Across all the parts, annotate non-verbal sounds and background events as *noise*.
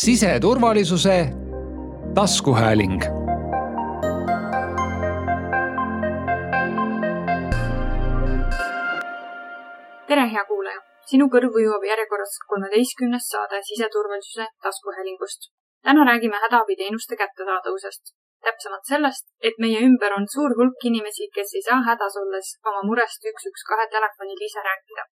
siseturvalisuse taskuhääling tere, hea kuulaja! sinu kõrvu jõuab järjekorras kolmeteistkümnes saade siseturvalisuse taskuhäälingust. täna räägime hädaabiteenuste kättesaadavusest. täpsemalt sellest, et meie ümber on suur hulk inimesi, kes ei saa hädas olles oma murest üks, üks, kahe telefonil ise rääkida.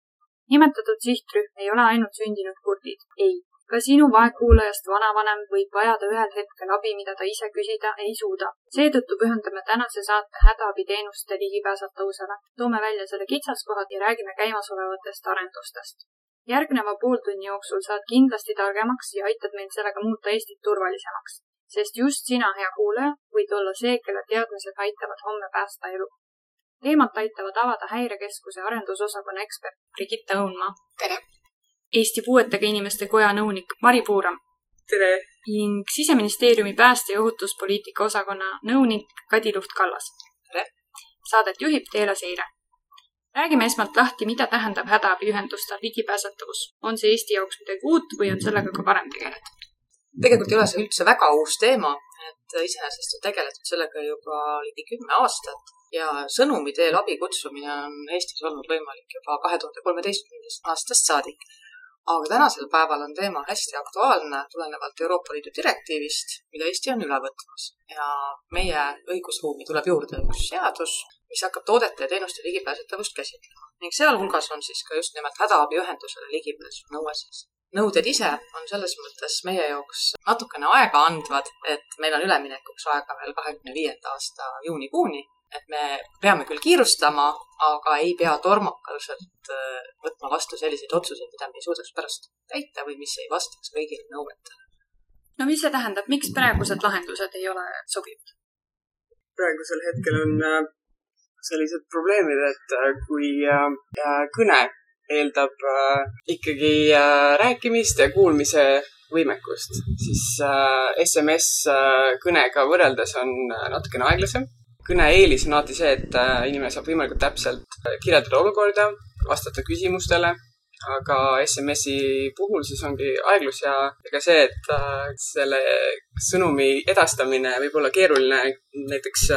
nimetatud sihtrühm ei ole ainult sündinud kurdid. ei, ka sinu vaegkuulajast vanavanem võib vajada ühel hetkel abi, mida ta ise küsida ei suuda. seetõttu pühendame tänase saate hädaabiteenuste ligipääsetavusele. toome välja selle kitsaskohad ja räägime käimasolevatest arendustest. järgneva pooltunni jooksul saad kindlasti targemaks ja aitad meil sellega muuta Eestit turvalisemaks. sest just sina, hea kuulaja, võid olla see, kelle teadmised aitavad homme päästa elu. teemat aitavad avada Häirekeskuse arendusosakonna ekspert Brigitte Õunmaa. tere! Eesti Puuetega Inimeste Koja nõunik Mari Puuram. tere! ning Siseministeeriumi pääste- ja ohutuspoliitika osakonna nõunik Kadi Luht-Kallas. tere! Saadet juhib Teela Seire. räägime esmalt lahti, mida tähendab hädaabiühenduste ligipääsetavus. on see Eesti jaoks midagi uut või on sellega ka varem tegeletud? tegelikult ei ole see üldse väga uus teema, et iseenesest on tegeletud sellega juba ligi kümme aastat ja sõnumi teel abi kutsumine on Eestis olnud võimalik juba kahe tuhande kolmeteistkümnendast aastast saadik aga tänasel päeval on teema hästi aktuaalne tulenevalt Euroopa Liidu direktiivist, mida Eesti on üle võtmas. Ja meie õigusruumi tuleb juurde üks seadus, mis hakkab toodete ja teenuste ligipääsetavust käsitlema. Ning sealhulgas on siis ka just nimelt hädaabiühendusele ligipääsu nõue siis. nõuded ise on selles mõttes meie jaoks natukene aegaandvad, et meil on üleminekuks aega veel kahekümne viienda aasta juunikuuni et me peame küll kiirustama, aga ei pea tormakalselt äh, võtma vastu selliseid otsuseid, mida me ei suudaks pärast täita või mis ei vastaks kõigile nõuetele. no mis see tähendab, miks praegused lahendused ei ole sobivad? praegusel hetkel on äh, sellised probleemid, et äh, kui kõne eeldab ikkagi rääkimist ja kuulmise võimekust, siis SMS kõnega võrreldes on natukene aeglasem kõne eelis on alati see, et äh, inimene saab võimalikult täpselt äh, kirjeldada olukorda, vastata küsimustele, aga SMS-i puhul siis ongi aeglus ja ega see, et äh, selle sõnumi edastamine võib olla keeruline näiteks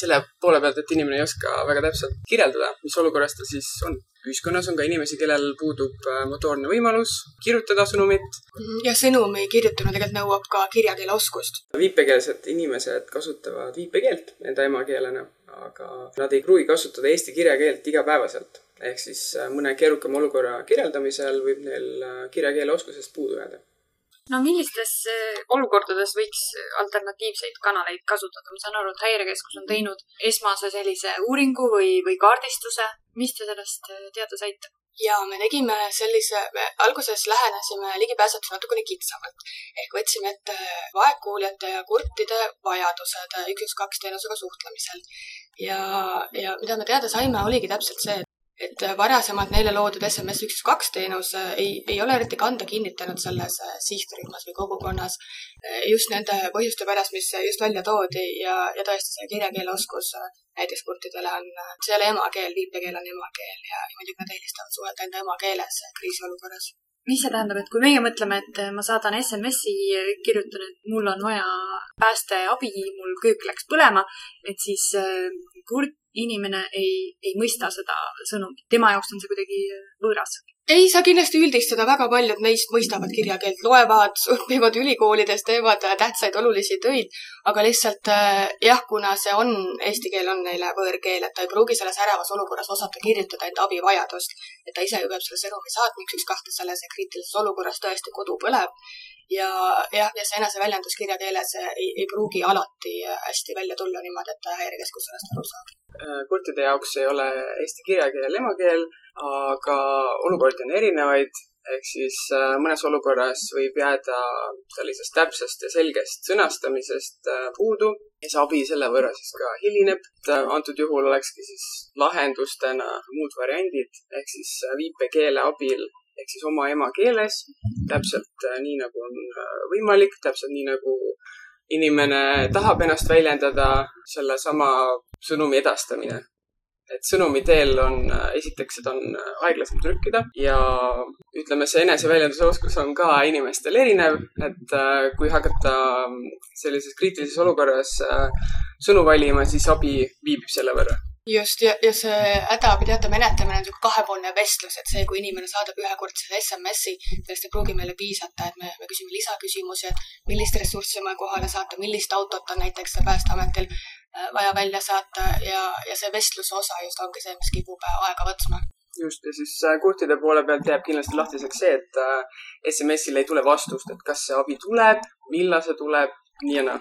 selle poole pealt, et inimene ei oska väga täpselt kirjeldada, mis olukorras ta siis on ühiskonnas on ka inimesi, kellel puudub äh, motoorne võimalus kirjutada sõnumit. ja sõnumi kirjutamine tegelikult nõuab ka kirjakeele oskust. viipekeelsed inimesed kasutavad viipekeelt enda emakeelena, aga nad ei pruugi kasutada eesti kirjakeelt igapäevaselt. ehk siis äh, mõne keerukama olukorra kirjeldamisel võib neil äh, kirjakeele oskusest puudu jääda no millistes olukordades võiks alternatiivseid kanaleid kasutada? ma saan aru, et Häirekeskus on teinud esmase sellise uuringu või, või kaardistuse. mis te sellest äh, teada saite? ja me tegime sellise, me alguses lähenesime ligipääsetuse natukene kitsamalt ehk võtsime ette vaegkuuljate ja kurtide vajadused üks, üks, kaks teenusega suhtlemisel. ja, ja mida me teada saime, oligi täpselt see, et et varasemalt neile loodud SMS üks, kaks teenus äh, ei, ei ole eriti kanda kinnitanud selles äh, sihtrühmas või kogukonnas. Äh, just nende põhjuste pärast, mis just välja toodi ja, ja tõesti see kirjakeele oskus näiteks kurtidele on, see ei ole emakeel, viipekeel on emakeel ja, ja muidugi nad eelistavad suhelda enda emakeeles kriisiolukorras. Mis see tähendab, et kui meie mõtleme, et ma saadan SMS-i, kirjutan, et mul on vaja päästeabi, mul köök läks põlema, et siis kurt inimene ei, ei mõista seda sõnumit, tema jaoks on see kuidagi võõras. ei saa kindlasti üldistada, väga paljud neist mõistavad kirjakeelt, loevad, õpivad ülikoolides, teevad tähtsaid olulisi töid, aga lihtsalt äh, jah, kuna see on, eesti keel on neile võõrkeel, et ta ei pruugi selles ärevas olukorras osata kirjutada enda abivajadust. et ta ise ju peab selle sõnumi saatma, üks, üks, kahte selles kriitilises olukorras tõesti kodu põleb ja jah, ja see eneseväljendus kirjakeeles ei, ei pruugi alati hästi välja tulla niimoodi, et häirekeskus sellest aru saab. Äh, kurtide jaoks ei ole eesti kirjakeel emakeel, aga olukordi on erinevaid, ehk siis äh, mõnes olukorras võib jääda sellisest täpsest ja selgest sõnastamisest äh, puudu. Ja see abi selle võrra siis ka hilineb. antud juhul olekski siis lahendustena muud variandid. Ehk siis viipekeele abil ehk siis oma emakeeles, täpselt nii, nagu on võimalik, täpselt nii, nagu inimene tahab ennast väljendada, sellesama sõnumi edastamine. et sõnumi teel on, esiteks seda on aeglasem trükkida ja ütleme, see eneseväljenduse oskus on ka inimestel erinev, et kui hakata sellises kriitilises olukorras sõnu valima, siis abi viibib selle võrra just, ja, ja see hädaabiteate menetlemine on niisugune kahepoolne vestlus, et see, kui inimene saadab ühekordse SMS-i, sellest ei pruugi meile piisata, et me, me küsime lisaküsimusi, et millist ressurssi on vaja kohale saata, millist autot on näiteks Päästeametil äh, vaja välja saata ja, ja see vestluse osa just ongi see, mis kipub äh, aega võtma. Just, ja siis äh, kurtide poole pealt jääb kindlasti lahtiseks see, et SMS-il ei tule vastust, et kas see abi tuleb, millal see tuleb, nii ja naa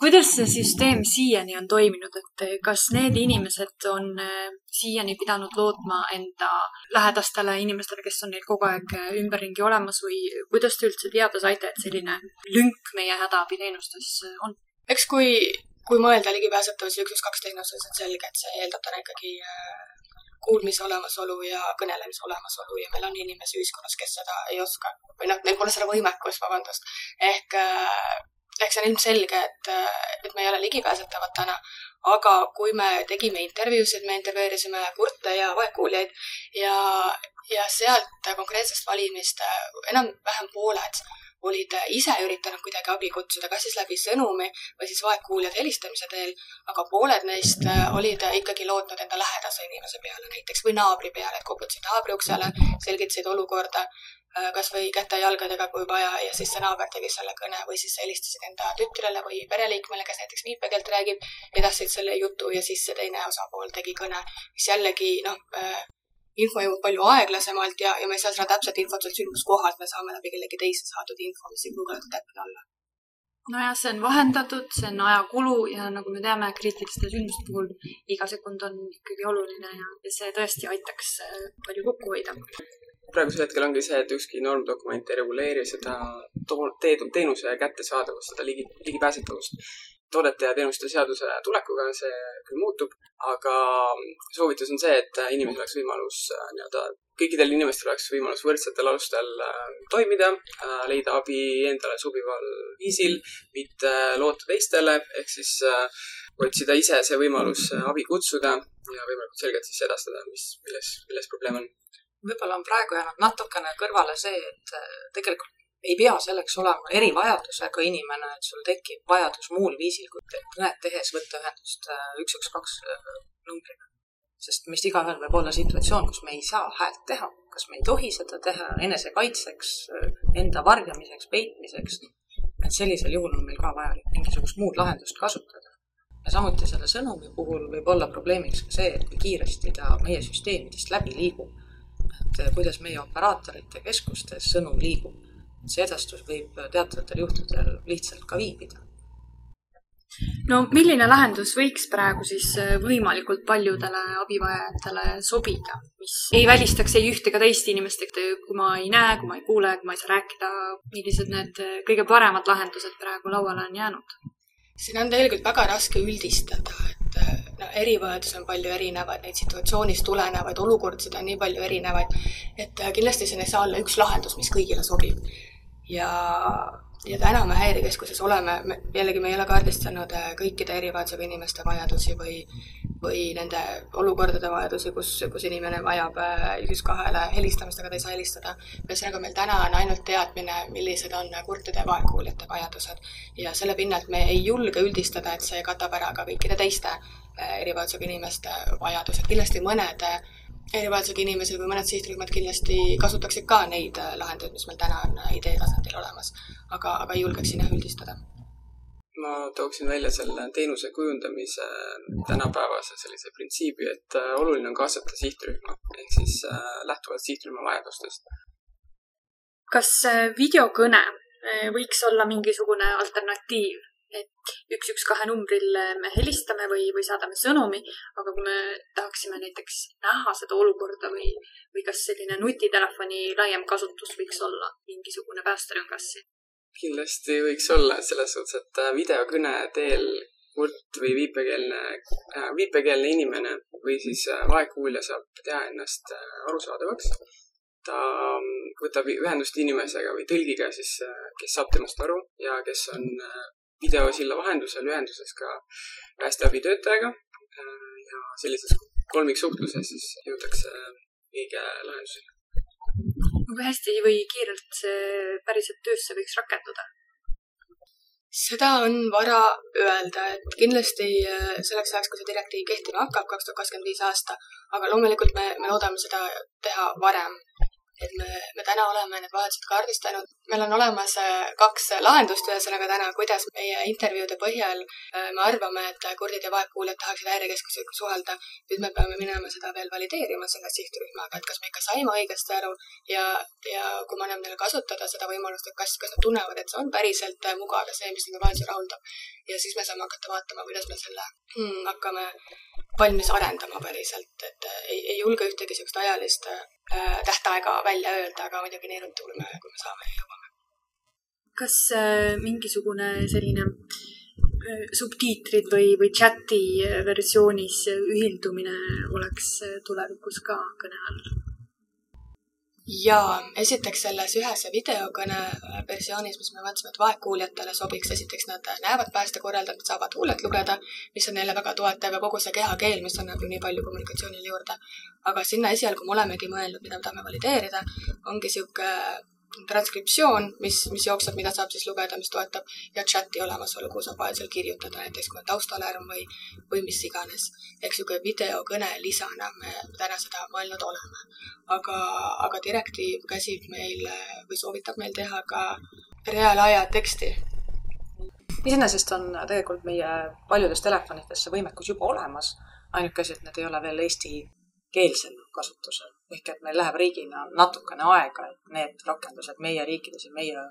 kuidas see süsteem siiani on toiminud, et kas need inimesed on äh, siiani pidanud lootma enda lähedastele inimestele, kes on neil kogu aeg äh, ümberringi olemas või kuidas te üldse teada saite, et selline lünk meie hädaabiteenustes on? eks kui, kui mõelda ligipääsetavuse üks, üks, kaks teenuses, on selge, et see eeldab täna ikkagi kuulmise olemasolu ja kõnelemise olemasolu ja meil on inimesi ühiskonnas, kes seda ei oska või noh, neil pole seda võimekust, vabandust. ehk eks see on ilmselge, et, et me ei ole ligipääsetavad täna, aga kui me tegime intervjuusid, me intervjueerisime kurte ja vaegkuuljaid ja, ja sealt konkreetsest valimist enam-vähem pooled olid ise üritanud kuidagi abi kutsuda, kas siis läbi sõnumi või siis vaegkuuljad helistamise teel, aga pooled neist olid ikkagi lootnud enda lähedase inimese peale näiteks või naabri peale, et koputasid naabri uksele, selgitasid olukorda Äh, kas või käte-jalgadega, kui vaja, ja siis see naaber tegi selle kõne või siis helistasid enda tütrele või pereliikmele, kes näiteks viipekeelt räägib, edastasid selle jutu ja siis see teine osapool tegi kõne, mis jällegi noh, äh, info jõuab palju aeglasemalt ja, ja me ei saa seda täpset infot sealt sündmuskohalt, me saame läbi kellegi teise saadud info, mis ei pruugi alati täpne olla nojah, see on vahendatud, see on ajakulu ja nagu me teame, kriitiliste sündmuste puhul iga sekund on ikkagi oluline ja, ja see tõesti aitaks äh, palju kokku hoida praegusel hetkel ongi see, et ükski normdokument ei reguleeri seda teenuse kättesaadavust, seda ligi, ligipääsetavust. Toodete ja teenuste seaduse tulekuga see küll muutub, aga soovitus on see, et inimesel oleks võimalus äh, nii-öelda, kõikidel inimestel oleks võimalus võrdsetel alustel äh, toimida, äh, leida abi endale sobival viisil, mitte loota teistele, ehk siis otsida ise see võimalus abi kutsuda ja võimalikult selgelt siis edastada, mis, milles, milles probleem on. Võib-olla on praegu jäänud natukene kõrvale see, et tegelikult ei pea selleks olema erivajadusega inimene, et sul tekib vajadus muul viisil kui kõnet tehes võtta ühendust äh, üks, üks, kaks äh, numbriga. sest meist igaühel võib olla situatsioon, kus me ei saa häält teha, kas me ei tohi seda teha enesekaitseks, enda varjamiseks, peitmiseks. et sellisel juhul on meil ka vajalik mingisugust muud lahendust kasutada. ja samuti selle sõnumi puhul võib olla probleemiks ka see, et kui kiiresti ta meie süsteemidest läbi liigub et kuidas meie operaatorite keskustes sõnum liigub. See edastus võib teatavatel juhtudel lihtsalt ka viibida. no milline lahendus võiks praegu siis eh, võimalikult paljudele abivajajatele sobida, mis ei välistaks ei ühte ega teist inimest, et kui ma ei näe, kui ma ei kuule, kui ma ei saa rääkida, millised need eh, kõige paremad lahendused praegu lauale on jäänud? siin on tegelikult väga raske üldistada, et no erivajadusi on palju erinevaid, neid situatsioonist tulenevaid olukordasid on nii palju erinevaid, et äh, kindlasti siin ei saa olla üks lahendus, mis kõigile sobib. Ja, ja täna me Häirekeskuses oleme, jällegi me ei ole kaardistanud äh, kõikide erivajadusega inimeste vajadusi või või nende olukordade vajadusi, kus, kus inimene vajab äh, üks kahele helistamist, aga ta ei saa helistada. ühesõnaga, meil täna on ainult teadmine, millised on kurtide ja vaegkuuljate vajadused ja selle pinnalt me ei julge üldistada, et see katab ära ka kõikide teiste äh, erivajadusega inimeste vajadused. kindlasti mõned erivajadusega inimesed või mõned sihtrühmad kindlasti kasutaksid ka neid lahendusi, mis meil täna on idee tasandil olemas, aga, aga ei julgeks siin jah üldistada. Ma tooksin välja selle teenuse kujundamise tänapäevase sellise printsiibi, et äh, oluline on kaasata sihtrühma ehk siis äh, lähtuvalt sihtrühma vajadustest. kas äh, videokõne võiks olla mingisugune alternatiiv, et üks, üks, kahe numbril me helistame või, või saadame sõnumi, aga kui me tahaksime näiteks näha seda olukorda või, või kas selline nutitelefoni laiem kasutus võiks olla mingisugune päästerõngas kindlasti võiks olla, selles suhtes, et äh, videokõne teel kurt või viipekeelne, äh, viipekeelne inimene või siis äh, vaegkuulja saab teha ennast arusaadavaks. ta mm, võtab ühendust inimesega või tõlgiga siis, kes saab temast aru ja kes on videosilla vahendusel ühenduses ka päästeabitöötajaga. ja sellises kolmiksuhtluses siis jõutakse õige lahenduseni. kui hästi või kiirelt see päriselt töösse võiks rakenduda? seda on vara öelda, et kindlasti äh, selleks ajaks, kui see direktiiv kehtima hakkab, kaks tuhat kakskümmend viis aasta, aga loomulikult me, me loodame seda teha varem et me, me täna oleme need vajadused kaardistanud. meil on olemas äh, kaks lahendust ühesõnaga täna, kuidas meie intervjuude põhjal äh, me arvame, et kurdid ja vaegkuuljad tahaksid häirekeskusega suhelda. nüüd me peame minema seda veel valideerima selle sihtrühmaga, et kas me ikka saime õigesti aru ja, ja kui me anname neile kasutada seda võimalust, et kas, kas nad tunnevad, et see on päriselt äh, mugav ja see, mis nende vajadusi rahuldab. ja siis me saame hakata vaatama, kuidas me selle hmm, hakkame valmis arendama päriselt, et ei, ei julge ühtegi niisugust ajalist tähtaega välja öelda, aga muidugi nii ruttu, kui me, saame ja jõuame. kas äh, mingisugune selline äh, subtiitrid või, või chati versioonis ühildumine oleks äh, tulevikus ka kõne all? Jaa, esiteks selles ühese videokõne versioonis, mis me mõtlesime, et vaegkuuljatele sobiks, esiteks nad näevad päästekorraldajat, saavad huulet lugeda, mis on neile väga toetav ja kogu see kehakeel, mis annab ju nii palju kommunikatsioonile juurde. aga sinna esialgu me olemegi mõelnud, mida me tahame valideerida, ongi niisugune transkriptsioon, mis, mis jookseb, mida saab siis lugeda, mis toetab ja chati olemasolu, kuhu saab vajadusel kirjutada, näiteks kui on taustalärm või, või mis iganes. ehk niisugune videokõne lisana me täna seda mõelnud oleme. aga, aga direktiiv käsib meil või soovitab meil teha ka reaalaja teksti iseenesest on tegelikult meie paljudes telefonides see võimekus juba olemas, ainuke asi, et need ei ole veel eestikeelsel kasutusel ehk et meil läheb riigina natukene aega, et need rakendused meie riikides ja meie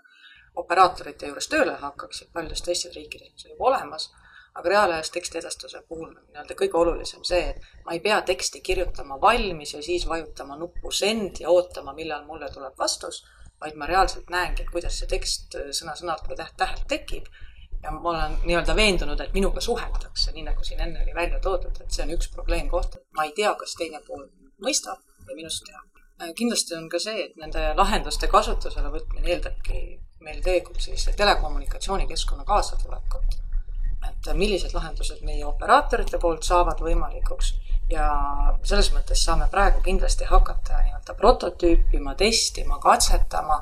operaatorite juures tööle hakkaksid, paljudes teistes riikides on see juba olemas, aga reaalajas teksti edastuse puhul nii-öelda kõige olulisem see, et ma ei pea teksti kirjutama valmis ja siis vajutama nuppu send ja ootama, millal mulle tuleb vastus, vaid ma reaalselt näengi, kuidas see tekst sõna-sõnalt või täht-tähelt tekib. Ja ma olen nii-öelda veendunud, et minuga suheldakse, nii nagu siin enne oli välja toodud, et see on üks probleemkoht, et ma ei tea, kas teine pool mõistab või minust teha. Äh, kindlasti on ka see, et nende lahenduste kasutusele võtmine eeldabki meil tegelikult sellise telekommunikatsioonikeskkonna kaasatulekut. et millised lahendused meie operaatorite poolt saavad võimalikuks ja selles mõttes saame praegu kindlasti hakata nii-öelda prototüüpima, testima, katsetama.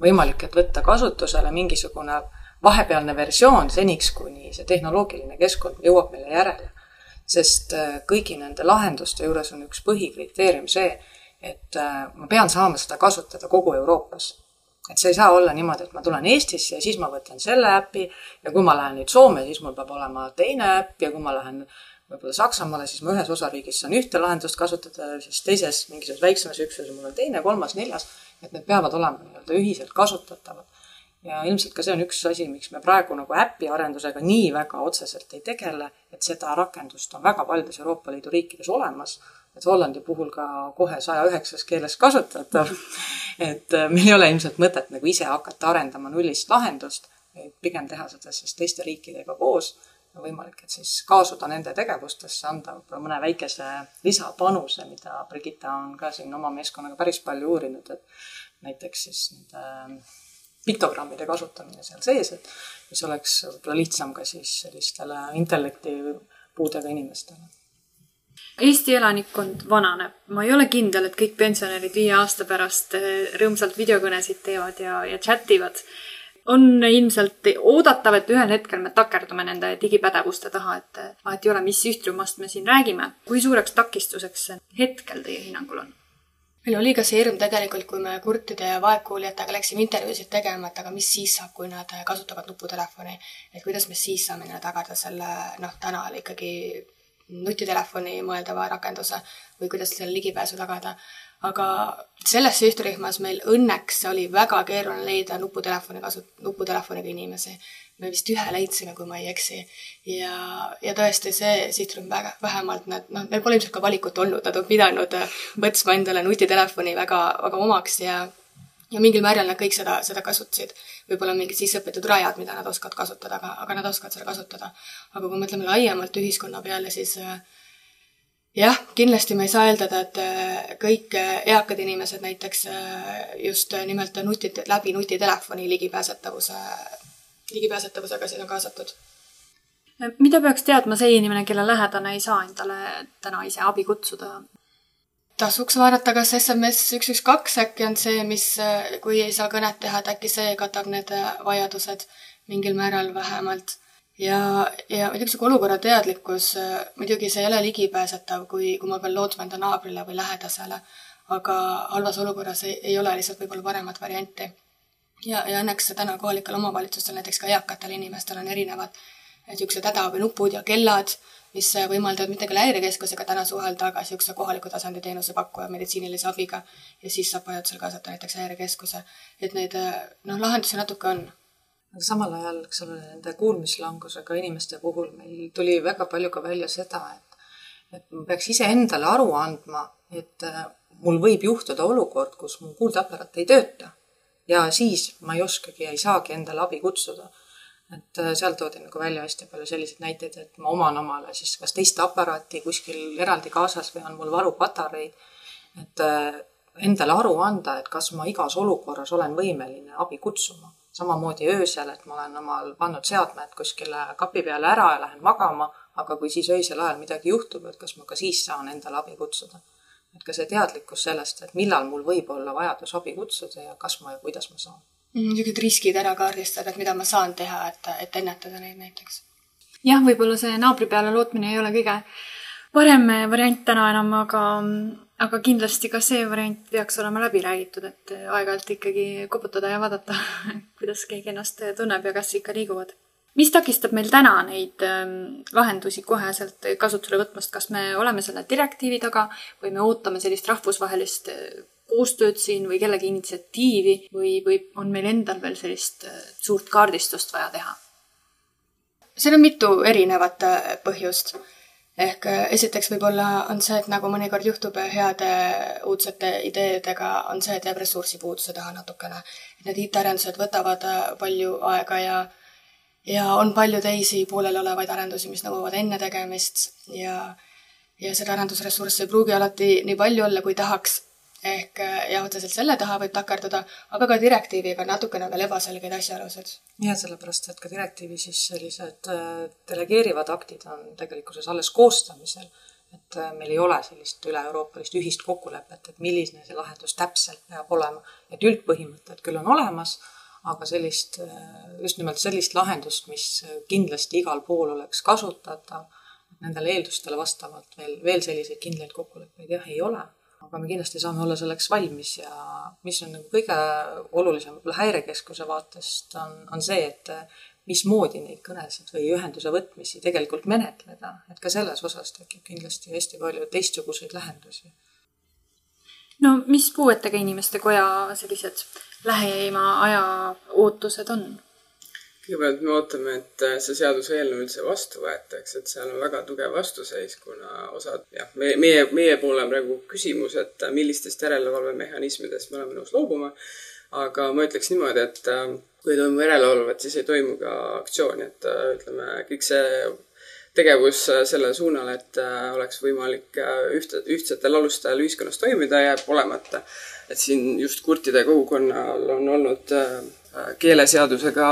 võimalik, et võtta kasutusele mingisugune vahepealne versioon seniks, kuni see tehnoloogiline keskkond jõuab meile järele sest äh, kõigi nende lahenduste juures on üks põhikriteerium see, et äh, ma pean saama seda kasutada kogu Euroopas. et see ei saa olla niimoodi, et ma tulen Eestisse ja siis ma võtan selle äpi ja kui ma lähen nüüd Soome, siis mul peab olema teine äpp ja kui ma lähen võib-olla Saksamaale, siis ma ühes osariigis saan ühte lahendust kasutada, siis teises mingisuguses väiksemas üksuses mul on teine, kolmas, neljas, et need peavad olema nii-öelda ühiselt kasutatavad ja ilmselt ka see on üks asi, miks me praegu nagu äpi arendusega nii väga otseselt ei tegele, et seda rakendust on väga paljudes Euroopa Liidu riikides olemas, et Hollandi puhul ka kohe saja üheksas keeles kasutatav. *laughs* et äh, meil ei ole ilmselt mõtet nagu ise hakata arendama nullist lahendust, et pigem teha seda siis teiste riikidega koos ja võimalik, et siis kaasuda nende tegevustesse, anda võib-olla mõne väikese lisapanuse, mida Brigitta on ka siin oma meeskonnaga päris palju uurinud, et näiteks siis nende piktogrammide kasutamine seal sees, et mis oleks võib-olla lihtsam ka siis sellistele intellektipuudega inimestele. Eesti elanikkond vananeb. ma ei ole kindel, et kõik pensionärid viie aasta pärast eh, rõõmsalt videokõnesid teevad ja, ja chat ivad. on ilmselt oodatav, et ühel hetkel me takerdume nende digipädevuste taha, et vahet ei ole, mis sihtrühmast me siin räägime. kui suureks takistuseks see hetkel teie hinnangul on? Meil oli ka see hirm tegelikult, kui me kurtide ja vaegkuuljatega läksime intervjuusid tegema, et aga mis siis saab, kui nad kasutavad nuputelefoni. et kuidas me siis saame neile tagada selle noh, täna ikkagi nutitelefoni mõeldava rakenduse või kuidas selle ligipääsu tagada. Aga selles sihtrühmas meil õnneks oli väga keeruline leida nuputelefoni kasu-, nuputelefoniga inimesi me vist ühe leidsime, kui ma ei eksi. ja, ja tõesti see sihtrühm väga, vähemalt nad, noh, neil pole ilmselt ka valikut olnud, nad on pidanud äh, võtma endale nutitelefoni väga, väga omaks ja ja mingil määral nad kõik seda, seda kasutasid. võib-olla mingid sisseõpitud rajad, mida nad oskavad kasutada, aga, aga nad oskavad seda kasutada. aga kui mõtleme laiemalt ühiskonna peale, siis äh, jah, kindlasti me ei saa eeldada, et äh, kõik eakad inimesed näiteks just nimelt nutid, läbi nutitelefoni ligipääsetavuse ligipääsetavusega sinna kaasatud. mida peaks teadma see inimene, kelle lähedane ei saa endale täna ise abi kutsuda? tasuks vaadata, kas SMS üks, üks, kaks äkki on see, mis, kui ei saa kõnet teha, et äkki see katab need vajadused mingil määral vähemalt. Ja, ja sihuke olukorra teadlikkus, muidugi see ei ole ligipääsetav, kui, kui ma pean lootma enda naabrile või lähedasele, aga halvas olukorras ei, ei ole lihtsalt võib-olla paremat varianti. ja, ja õnneks täna kohalikel omavalitsustel, näiteks ka eakatel inimestel on erinevad niisugused hädaabinupud ja kellad mis võimaldavad mitte küll häirekeskusega täna suhelda, aga niisuguse kohaliku tasandi teenuse pakkuja meditsiinilise abiga ja siis saab vajadusel kaasata näiteks häirekeskuse. et neid noh, lahendusi natuke on. Aga samal ajal, eks ole, nende kuulmislangusega inimeste puhul meil tuli väga palju ka välja seda, et, et ma peaks iseendale aru andma, et äh, mul võib juhtuda olukord, kus mu kuuldeaparaat ei tööta ja siis ma ei oskagi ja ei saagi endale abi kutsuda et äh, seal toodi nagu välja hästi palju selliseid näiteid, et ma oman omale siis kas teist aparaati kuskil eraldi kaasas või on mul varupatareid. et äh, endale aru anda, et kas ma igas olukorras olen võimeline abi kutsuma. Samamoodi öösel, et ma olen omal pannud seadmed kuskile kapi peale ära ja lähen magama, aga kui siis öisel ajal midagi juhtub, et kas ma ka siis saan endale abi kutsuda. et ka see teadlikkus sellest, et millal mul võib olla vajadus abi kutsuda ja kas ma ja kuidas ma saan niisugused riskid ära kaardistada, et mida ma saan teha, et, et ennetada neid näiteks. jah, võib-olla see naabri peale lootmine ei ole kõige parem variant täna enam, aga, aga kindlasti ka see variant peaks olema läbi räägitud, et aeg-ajalt ikkagi koputada ja vaadata, *laughs* kuidas keegi ennast tunneb ja kas ikka liiguvad. mis takistab meil täna neid ähm, lahendusi koheselt kasutusele võtmast, kas me oleme selle direktiivi taga või me ootame sellist rahvusvahelist koostööd siin või kellegi initsiatiivi või, või on meil endal veel sellist äh, suurt kaardistust vaja teha? seal on mitu erinevat äh, põhjust. Ehk äh, esiteks võib-olla on see, et nagu mõnikord juhtub heade uudsete ideedega, on see, et jääb ressursipuuduse taha natukene. Need IT-arendused võtavad palju aega ja ja on palju teisi pooleliolevaid arendusi, mis nõuavad enne tegemist ja ja seda arendusressurssi ei pruugi alati nii palju olla, kui tahaks ehk äh, jah, otseselt selle taha võib takerduda, aga ka direktiiviga natukene veel ebaselgeid asjaolusid. ja sellepärast, et ka direktiivi siis sellised äh, delegeerivad aktid on tegelikkuses alles koostamisel. et äh, meil ei ole sellist üle-euroopalist ühist kokkulepet, et milline see lahendus täpselt peab olema. et üldpõhimõtted küll on olemas, aga sellist, just nimelt sellist lahendust, mis kindlasti igal pool oleks kasutatav, nendele eeldustele vastavalt veel, veel selliseid kindlaid kokkuleppeid jah, ei ole aga me kindlasti saame olla selleks valmis ja mis on nagu kõige olulisem võib-olla häirekeskuse vaatest on, on see, et mismoodi neid kõnesid või ühenduse võtmisi tegelikult menetleda, et ka selles osas tekib kindlasti hästi palju teistsuguseid lahendusi. no mis puuetega inimeste koja sellised lähima aja ootused on? Kõigepealt me ootame, et äh, see seaduseelnõu üldse vastu võetakse, et seal on väga tugev vastuseis, kuna osad, jah, meie, meie, meie poole on praegu küsimus, et äh, millistest järelevalvemehhanismidest me oleme nõus loobuma. aga ma ütleks niimoodi, et äh, kui ei toimu järelevalvet, siis ei toimu ka aktsiooni, et ütleme, kõik see tegevus selle suunal, et oleks võimalik ühte, ühtsetel alustel ühiskonnas toimida, jääb olemata. et siin just kurtide kogukonnal on olnud keeleseadusega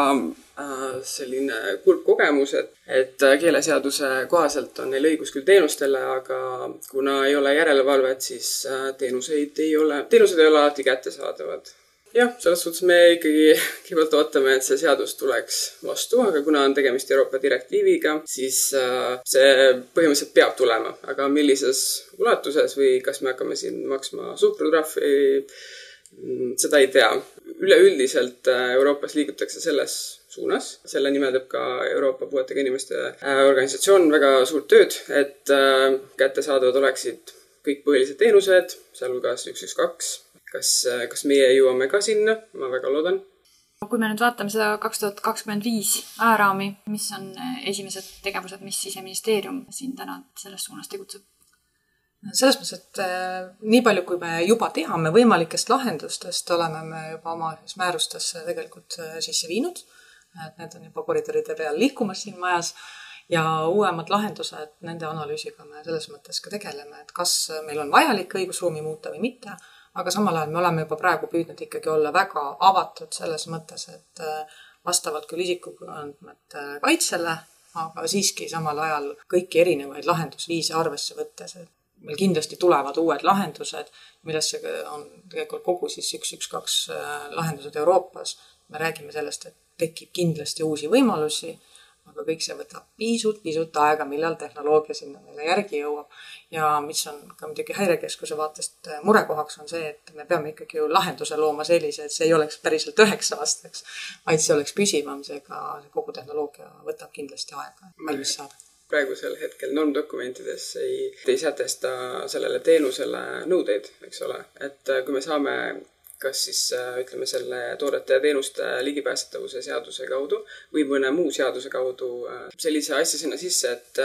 selline kurb kogemus, et, et äh, keeleseaduse kohaselt on neil õigus küll teenustele, aga kuna ei ole järelevalvet, siis äh, teenuseid ei ole, teenused ei ole alati kättesaadavad. jah, selles suhtes me ikkagi *laughs* kõigepealt ootame, et see seadus tuleks vastu, aga kuna on tegemist Euroopa direktiiviga, siis see põhimõtteliselt peab tulema, aga millises ulatuses või kas me hakkame siin maksma suhkrutrahvi, seda ei tea. üleüldiselt Euroopas liigutakse selles suunas. selle nimel teeb ka Euroopa Puuetega Inimeste äh, Organisatsioon väga suurt tööd, et äh, kättesaadavad oleksid kõik põhilised teenused, sealhulgas üks, üks, kaks. kas, äh, kas meie jõuame ka sinna? ma väga loodan kui me nüüd vaatame seda kaks tuhat kakskümmend viis ajaraami, mis on esimesed tegevused, mis siseministeerium siin täna selles suunas tegutseb? Selles mõttes, et äh, nii palju, kui me juba teame võimalikest lahendustest, oleme me juba oma määrustesse tegelikult äh, sisse viinud. Et need on juba koridoride peal liikumas siin majas ja uuemad lahendused, nende analüüsiga me selles mõttes ka tegeleme, et kas meil on vajalik õigusruumi muuta või mitte, aga samal ajal me oleme juba praegu püüdnud ikkagi olla väga avatud selles mõttes, et äh, vastavalt küll isikuandmete kaitsele, aga siiski samal ajal kõiki erinevaid lahendusviise arvesse võttes, et meil kindlasti tulevad uued lahendused, millesse on tegelikult kogu siis üks, üks, kaks äh, lahendused Euroopas. me räägime sellest, et tekib kindlasti uusi võimalusi aga kõik see võtab pisut-pisut aega, millal tehnoloogia sinna meile järgi jõuab. ja mis on ka muidugi Häirekeskuse vaatest äh, murekohaks, on see, et me peame ikkagi ju lahenduse looma sellise, et see ei oleks päriselt üheks aastaks, vaid see oleks püsivam, seega kogu tehnoloogia võtab kindlasti aega valmis saada praegusel hetkel normdokumentides ei, ei sätesta sellele teenusele nõudeid, eks ole, et äh, kui me saame kas siis äh, ütleme selle toodete ja teenuste ligipääsetavuse seaduse kaudu või mõne muu seaduse kaudu äh, sellise asja sinna sisse, et,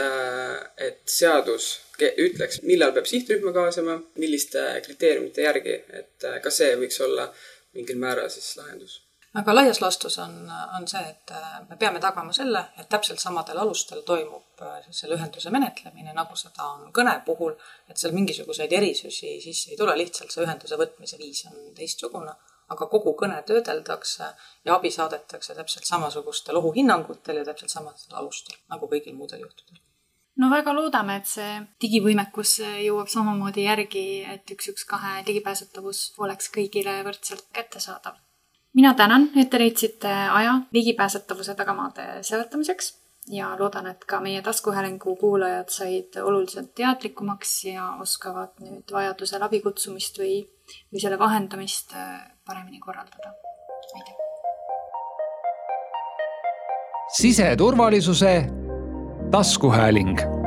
et seadus ütleks, millal peab sihtrühma kaasama, milliste kriteeriumite järgi, et kas see võiks olla mingil määral siis lahendus aga laias laastus on, on see, et äh, me peame tagama selle, et täpselt samadel alustel toimub äh, selle ühenduse menetlemine, nagu seda on kõne puhul, et seal mingisuguseid erisusi sisse ei tule, lihtsalt see ühenduse võtmise viis on teistsugune, aga kogu kõne töödeldakse ja abi saadetakse täpselt samasugustel ohuhinnangutel ja täpselt samadel alustel, nagu kõigil muudel juhtudel. No väga loodame, et see digivõimekus jõuab samamoodi järgi, et üks, üks, kahe ligipääsetavus oleks kõigile võrdselt kättesaadav mina tänan, et te leidsite aja ligipääsetavuse tagamaade seletamiseks ja loodan, et ka meie taskuhäälingu kuulajad said oluliselt teadlikumaks ja oskavad nüüd vajadusel abikutsumist või, või selle vahendamist äh, paremini korraldada. aitäh! siseturvalisuse taskuhääling